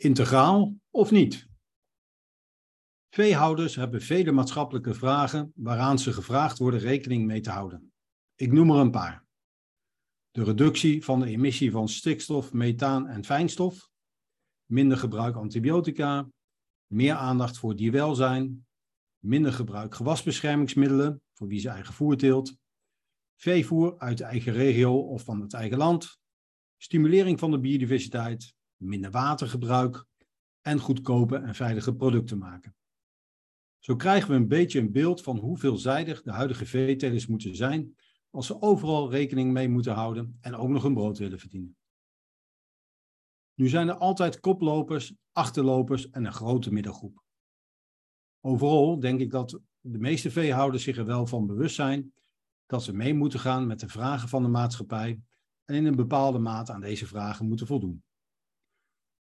Integraal of niet? Veehouders hebben vele maatschappelijke vragen waaraan ze gevraagd worden rekening mee te houden. Ik noem er een paar. De reductie van de emissie van stikstof, methaan en fijnstof, minder gebruik antibiotica, meer aandacht voor dierwelzijn, minder gebruik gewasbeschermingsmiddelen voor wie zijn eigen voer teelt, veevoer uit de eigen regio of van het eigen land, stimulering van de biodiversiteit, minder watergebruik en goedkope en veilige producten maken. Zo krijgen we een beetje een beeld van hoe veelzijdig de huidige veetelers moeten zijn als ze overal rekening mee moeten houden en ook nog een brood willen verdienen. Nu zijn er altijd koplopers, achterlopers en een grote middelgroep. Overal denk ik dat de meeste veehouders zich er wel van bewust zijn dat ze mee moeten gaan met de vragen van de maatschappij en in een bepaalde mate aan deze vragen moeten voldoen.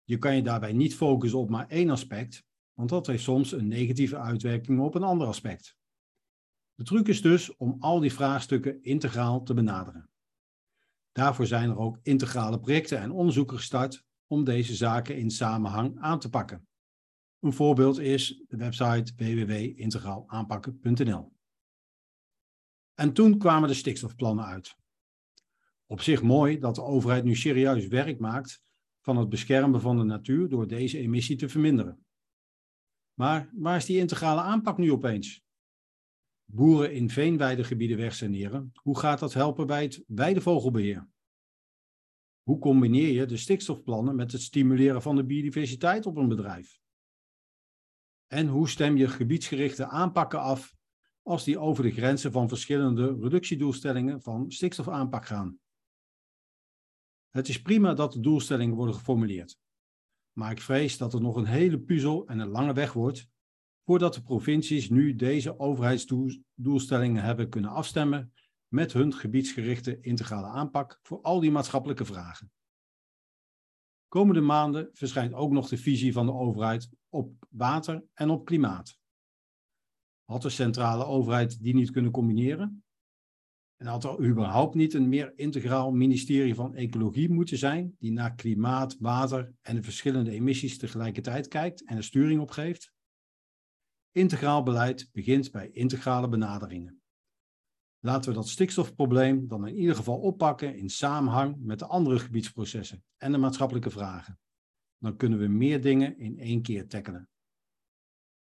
Je kan je daarbij niet focussen op maar één aspect, want dat heeft soms een negatieve uitwerking op een ander aspect. De truc is dus om al die vraagstukken integraal te benaderen. Daarvoor zijn er ook integrale projecten en onderzoeken gestart om deze zaken in samenhang aan te pakken. Een voorbeeld is de website www.integraalaanpakken.nl. En toen kwamen de stikstofplannen uit. Op zich mooi dat de overheid nu serieus werk maakt van het beschermen van de natuur door deze emissie te verminderen. Maar waar is die integrale aanpak nu opeens? Boeren in veenweidegebieden wegsaneren, hoe gaat dat helpen bij het weidevogelbeheer? Hoe combineer je de stikstofplannen met het stimuleren van de biodiversiteit op een bedrijf? En hoe stem je gebiedsgerichte aanpakken af als die over de grenzen van verschillende reductiedoelstellingen van stikstofaanpak gaan? Het is prima dat de doelstellingen worden geformuleerd. Maar ik vrees dat het nog een hele puzzel en een lange weg wordt voordat de provincies nu deze overheidsdoelstellingen hebben kunnen afstemmen met hun gebiedsgerichte integrale aanpak voor al die maatschappelijke vragen. Komende maanden verschijnt ook nog de visie van de overheid op water en op klimaat. Had de centrale overheid die niet kunnen combineren? En had er überhaupt niet een meer integraal ministerie van Ecologie moeten zijn, die naar klimaat, water en de verschillende emissies tegelijkertijd kijkt en er sturing op geeft? Integraal beleid begint bij integrale benaderingen. Laten we dat stikstofprobleem dan in ieder geval oppakken in samenhang met de andere gebiedsprocessen en de maatschappelijke vragen. Dan kunnen we meer dingen in één keer tackelen.